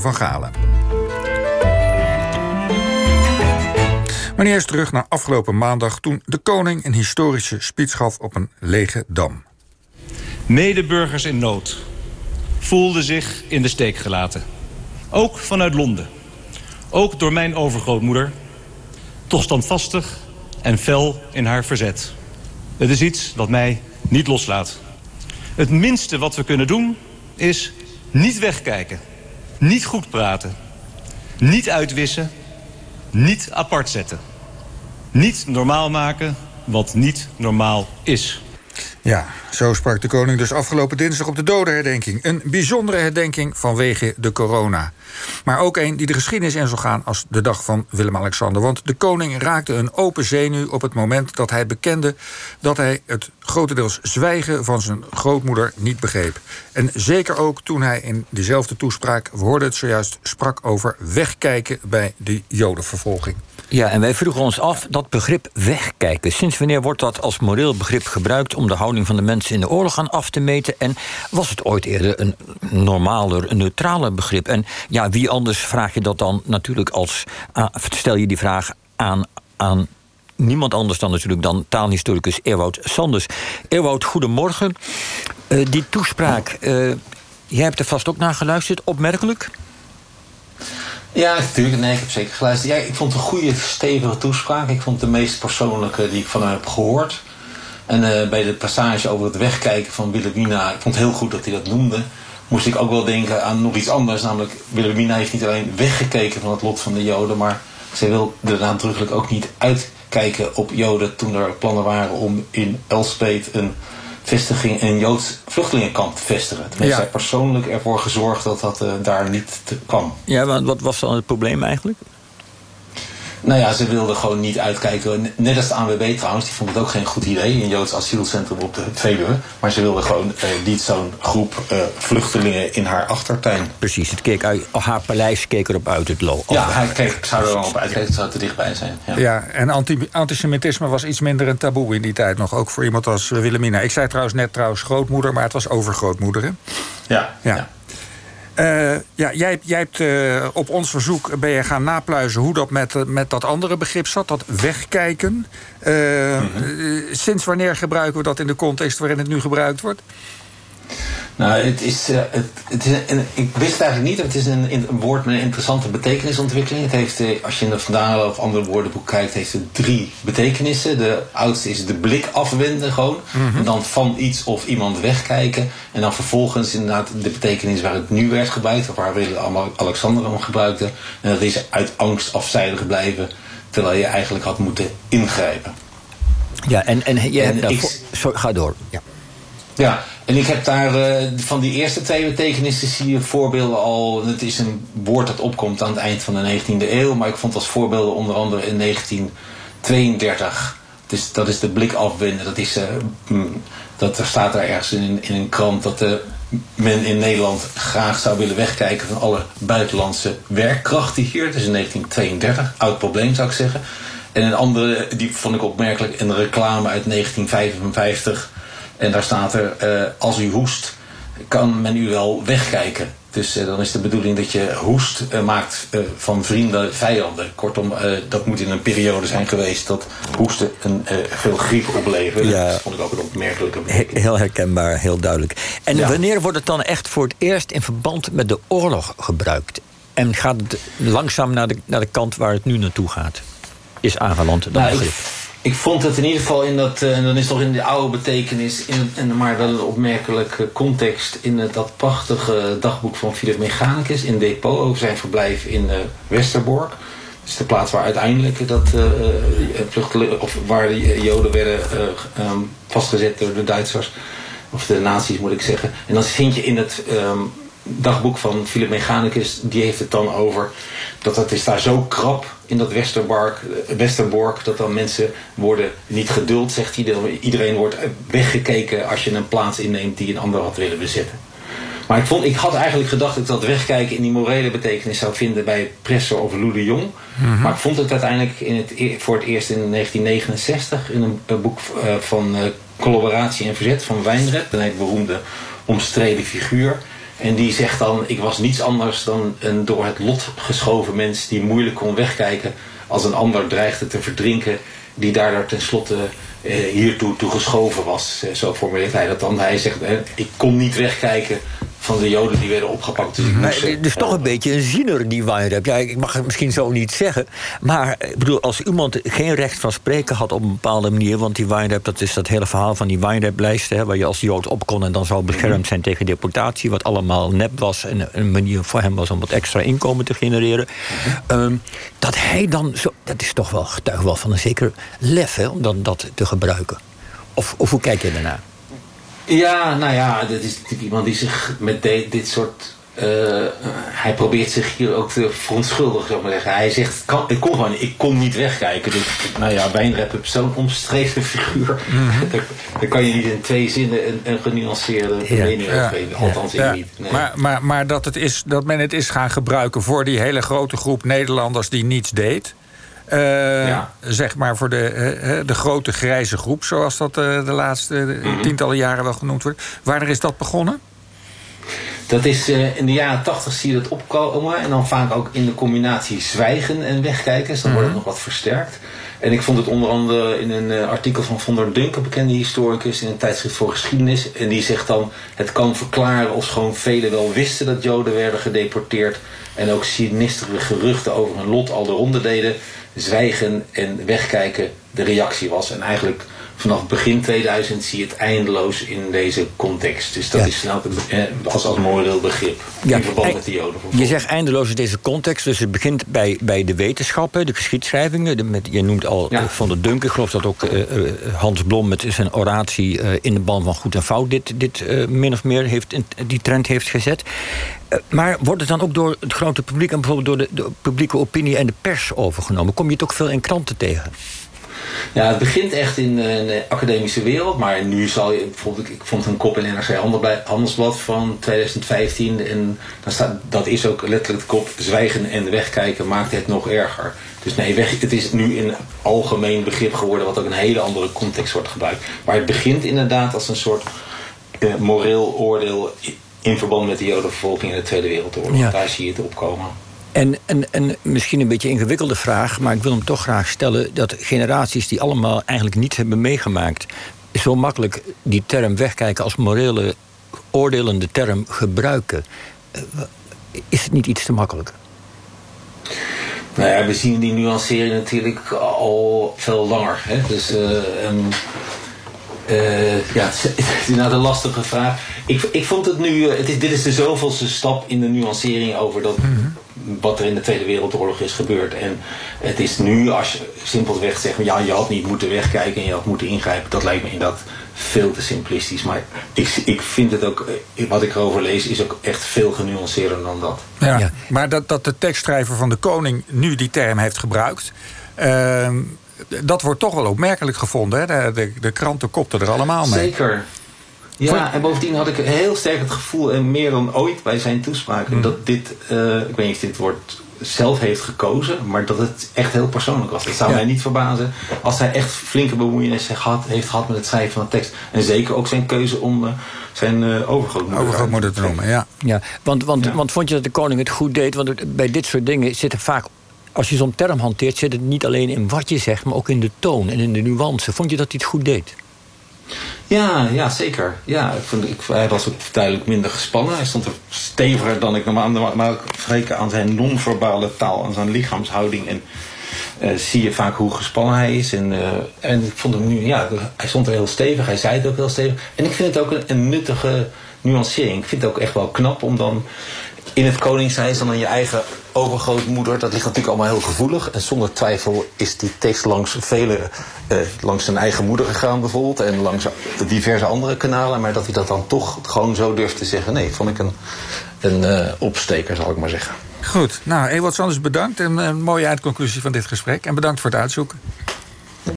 van Galen. Maar eerst terug naar afgelopen maandag toen de koning een historische speech gaf op een lege dam. Medeburgers in nood voelden zich in de steek gelaten. Ook vanuit Londen. Ook door mijn overgrootmoeder. Toch standvastig en fel in haar verzet. Het is iets wat mij niet loslaat. Het minste wat we kunnen doen is niet wegkijken. Niet goed praten. Niet uitwissen. Niet apart zetten. Niet normaal maken wat niet normaal is. Ja, zo sprak de koning dus afgelopen dinsdag op de dodenherdenking. Een bijzondere herdenking vanwege de corona. Maar ook een die de geschiedenis in zal gaan als de dag van Willem-Alexander. Want de koning raakte een open zenuw op het moment dat hij bekende... dat hij het grotendeels zwijgen van zijn grootmoeder niet begreep. En zeker ook toen hij in dezelfde toespraak, we hoorden het zojuist... sprak over wegkijken bij de jodenvervolging. Ja, en wij vroegen ons af dat begrip wegkijken. Sinds wanneer wordt dat als moreel begrip gebruikt om de houding van de mensen in de oorlog aan af te meten? En was het ooit eerder een normaler, een neutraler begrip? En ja, wie anders vraag je dat dan natuurlijk als. stel je die vraag aan, aan niemand anders dan natuurlijk dan taalhistoricus Ewout Sanders. Ewout, goedemorgen. Uh, die toespraak, uh, jij hebt er vast ook naar geluisterd, opmerkelijk? Ja, natuurlijk. Nee, ik heb zeker geluisterd. Ja, ik vond het een goede, stevige toespraak. Ik vond het de meest persoonlijke die ik van hem heb gehoord. En uh, bij de passage over het wegkijken van Wilhelmina, ik vond het heel goed dat hij dat noemde. Moest ik ook wel denken aan nog iets anders. Namelijk, Wilhelmina heeft niet alleen weggekeken van het lot van de Joden, maar zij wil er nadrukkelijk ook niet uitkijken op Joden toen er plannen waren om in Elspet een vestiging een Joods vluchtelingenkamp te vestigen. Toen heeft zij persoonlijk ervoor gezorgd dat dat uh, daar niet te kwam. Ja, want wat was dan het probleem eigenlijk? Nou ja, ze wilden gewoon niet uitkijken. Net als de ANWB trouwens, die vond het ook geen goed idee. Een Joods asielcentrum op de Veluwe. Maar ze wilden gewoon eh, niet zo'n groep uh, vluchtelingen in haar achtertuin. Precies, het keek uit, haar paleis keek erop uit het lo. Ja, hij keek, zou er wel op uitkijken, het zou te dichtbij zijn. Ja, ja en anti antisemitisme was iets minder een taboe in die tijd nog. Ook voor iemand als Wilhelmina. Ik zei trouwens net trouwens grootmoeder, maar het was overgrootmoeder. Hè? ja. ja. Uh, ja, jij, jij hebt uh, op ons verzoek ben je gaan napluizen hoe dat met, uh, met dat andere begrip zat, dat wegkijken. Mm -hmm. Sinds wanneer gebruiken we dat in de context waarin het nu gebruikt wordt? Nou, het is, uh, het, het is een, ik wist eigenlijk niet. Het is een, een, woord met een interessante betekenisontwikkeling. Het heeft, uh, als je in de Vandalen of andere woordenboek kijkt, heeft het drie betekenissen. De oudste is de blik afwenden gewoon. Mm -hmm. En dan van iets of iemand wegkijken. En dan vervolgens inderdaad de betekenis waar het nu werd gebruikt. Of waar Willem-Alexander hem gebruikte. En dat is uit angst afzijdig blijven. Terwijl je eigenlijk had moeten ingrijpen. Ja, en, en je hebt daarvoor... Sorry, ga door. Ja. Ja, en ik heb daar uh, van die eerste twee betekenissen zie je voorbeelden al. Het is een woord dat opkomt aan het eind van de 19e eeuw. Maar ik vond als voorbeelden onder andere in 1932. Dus dat is de blik afwenden. Dat, is, uh, dat er staat daar ergens in, in een krant dat uh, men in Nederland graag zou willen wegkijken van alle buitenlandse werkkrachten hier. Is in 1932. Oud probleem zou ik zeggen. En een andere, die vond ik opmerkelijk, een reclame uit 1955 en daar staat er, uh, als u hoest, kan men u wel wegkijken. Dus uh, dan is de bedoeling dat je hoest uh, maakt van vrienden vijanden. Kortom, dat moet in een periode zijn geweest dat hoesten een, veel griep opleverde. Ja. Dat vond ik ook een opmerkelijke betekenis. Heel herkenbaar, heel duidelijk. En ja. wanneer wordt het dan echt voor het eerst in verband met de oorlog gebruikt? En gaat het langzaam naar de, naar de kant waar het nu naartoe gaat? Is aangeland, dat nou, begrip? Ik vond het in ieder geval in dat, uh, en dan is het toch in de oude betekenis, in, in, maar wel een opmerkelijke context in uh, dat prachtige dagboek van Philip Mechanicus in Depot over zijn verblijf in uh, Westerbork. Dat is de plaats waar uiteindelijk dat vluchtelingen, of waar de Joden werden um, vastgezet door de Duitsers, of de nazi's moet ik zeggen. En dan vind je in het um, dagboek van Philip Mechanicus, die heeft het dan over dat het is daar zo krap in dat Westerbork, Westerbork dat dan mensen worden niet geduld, zegt hij. Iedereen wordt weggekeken als je een plaats inneemt die een ander had willen bezetten. Maar ik, vond, ik had eigenlijk gedacht dat ik dat wegkijken in die morele betekenis zou vinden bij Presser of Lou de Jong. Mm -hmm. Maar ik vond het uiteindelijk in het, e- voor het eerst in 1969 in een, een boek van uh, Collaboratie en Verzet van Wijnrep, een hele beroemde omstreden figuur. En die zegt dan, ik was niets anders dan een door het lot geschoven mens die moeilijk kon wegkijken als een ander dreigde te verdrinken, die daardoor tenslotte eh, hiertoe toe geschoven was. Eh, zo formuleert hij dat dan. Hij zegt, ik kon niet wegkijken van de Joden die werden opgepakt. Dus moest, het is toch een beetje een ziener, die Weinreb. Ja, ik mag het misschien zo niet zeggen. Maar ik bedoel, als iemand geen recht van spreken had op een bepaalde manier... want die Weinreb, dat is dat hele verhaal van die Weinreb-lijsten... waar je als Jood op kon en dan zou beschermd zijn tegen deportatie... wat allemaal nep was en een manier voor hem was om wat extra inkomen te genereren. Ehm, dat hij dan zo... Dat is toch wel getuig wel van een zeker lef, hè, om dan dat te gebruiken. Of, of hoe kijk je daarnaar? Ja, nou ja, dat is natuurlijk iemand die zich met de- dit soort. eh, hij probeert zich hier ook te verontschuldigen, zou ik maar zeggen. Hij zegt: ik, kan, ik kon gewoon, ik kon niet wegkijken. Dus, nou ja, Wijnrep is zo'n omstreden figuur. daar, daar kan je niet in twee zinnen een, een genuanceerde mening over geven. Althans, ik niet. Nee. maar, maar, maar dat, het is, dat men het is gaan gebruiken voor die hele grote groep Nederlanders die niets deed. Eh, Ja. Zeg maar voor de, eh, eh, de grote grijze groep, zoals dat de laatste Mhm. tientallen jaren wel genoemd wordt. Wanneer is dat begonnen? Dat is in de jaren tachtig zie je dat opkomen. En dan vaak ook in de combinatie zwijgen en wegkijken. Dus dan wordt het nog wat versterkt. En ik vond het onder andere in een artikel van Von der Dunk, een bekende historicus, in een tijdschrift voor geschiedenis. En die zegt dan: het kan verklaren of gewoon velen wel wisten dat Joden werden gedeporteerd. En ook sinistere geruchten over hun lot al de ronde deden. Zwijgen en wegkijken de reactie was. En eigenlijk vanaf begin 2000 zie je het eindeloos in deze context. Dus dat Ja. is nou eh, als, als moreel begrip. Ja, in verband met de Joden. Je zegt eindeloos in deze context, dus het begint bij, bij de wetenschappen, de geschiedschrijvingen. De, met, je noemt al Ja. eh, Van der Dunk, ik geloof dat ook eh, Hans Blom met zijn oratie in de ban van goed en fout dit, dit min of meer heeft, die trend heeft gezet. Maar wordt het dan ook door het grote publiek en bijvoorbeeld door de, de publieke opinie en de pers overgenomen? Kom je het ook veel in kranten tegen? Ja, het begint echt in, eh, in de academische wereld. Maar nu zal je bijvoorbeeld, ik vond een kop in NRC Handelsblad van 2015. En dan staat, dat is ook letterlijk de kop. Zwijgen en wegkijken maakt het nog erger. Dus nee, weg, het is nu een algemeen begrip geworden. Wat ook in een hele andere context wordt gebruikt. Maar het begint inderdaad als een soort eh, moreel oordeel. In verband met de jodenvervolging in de Tweede Wereldoorlog. Ja. Daar zie je het opkomen. En, en, en misschien een beetje een ingewikkelde vraag, maar ik wil hem toch graag stellen: dat generaties die allemaal eigenlijk niets hebben meegemaakt, zo makkelijk die term wegkijken als morele, oordelende term gebruiken. Is het niet iets te makkelijk? Nou ja, we zien die nuancering natuurlijk al veel langer. Hè? Dus eh, ja, het is, inderdaad een lastige vraag. Ik, ik vond het nu, eh, het is, dit is de zoveelste stap in de nuancering over dat, wat er in de Tweede Wereldoorlog is gebeurd. En het is nu, als je simpelweg zegt, ja, je had niet moeten wegkijken en je had moeten ingrijpen, dat lijkt me inderdaad veel te simplistisch. Maar ik, ik vind het ook, eh, wat ik erover lees, is ook echt veel genuanceerder dan dat. Ja. Ja. Maar dat, dat de tekstschrijver van de koning nu die term heeft gebruikt. ehm, dat wordt toch wel opmerkelijk gevonden. Hè? De, de, de kranten kopten er allemaal mee. Zeker. Ja, en bovendien had ik heel sterk het gevoel, en meer dan ooit bij zijn toespraken, dat dit, eh, ik weet niet of dit woord zelf heeft gekozen, maar dat het echt heel persoonlijk was. Het zou Ja. mij niet verbazen als hij echt flinke bemoeienis heeft gehad, heeft gehad met het schrijven van de tekst. En zeker ook zijn keuze om eh, zijn uh, overgrootmoeder Overgrootmoeder te noemen, ja. Ja, want, want, Ja. want vond je dat de koning het goed deed? Want bij dit soort dingen zit er vaak. Als je zo'n term hanteert, zit het niet alleen in wat je zegt, maar ook in de toon en in de nuance. Vond je dat hij het goed deed? Ja, ja, zeker. Ja, ik vond, ik, hij was ook duidelijk minder gespannen. Hij stond er steviger dan ik normaal maar spreken aan zijn non-verbale taal, aan zijn lichaamshouding. En eh, zie je vaak hoe gespannen hij is. En, eh, en ik vond hem nu, ja, hij stond er heel stevig. Hij zei het ook heel stevig. En ik vind het ook een, een nuttige nuancering. Ik vind het ook echt wel knap om dan in het Koningshuis dan aan je eigen overgrootmoeder. Dat ligt natuurlijk allemaal heel gevoelig. En zonder twijfel is die tekst langs vele, eh, langs zijn eigen moeder gegaan bijvoorbeeld. En langs diverse andere kanalen. Maar dat hij dat dan toch gewoon zo durft te zeggen. Nee, vond ik een, een eh, opsteker, zal ik maar zeggen. Goed, nou, Ewald Sanders bedankt. Een, een mooie eindconclusie van dit gesprek. En bedankt voor het uitzoeken.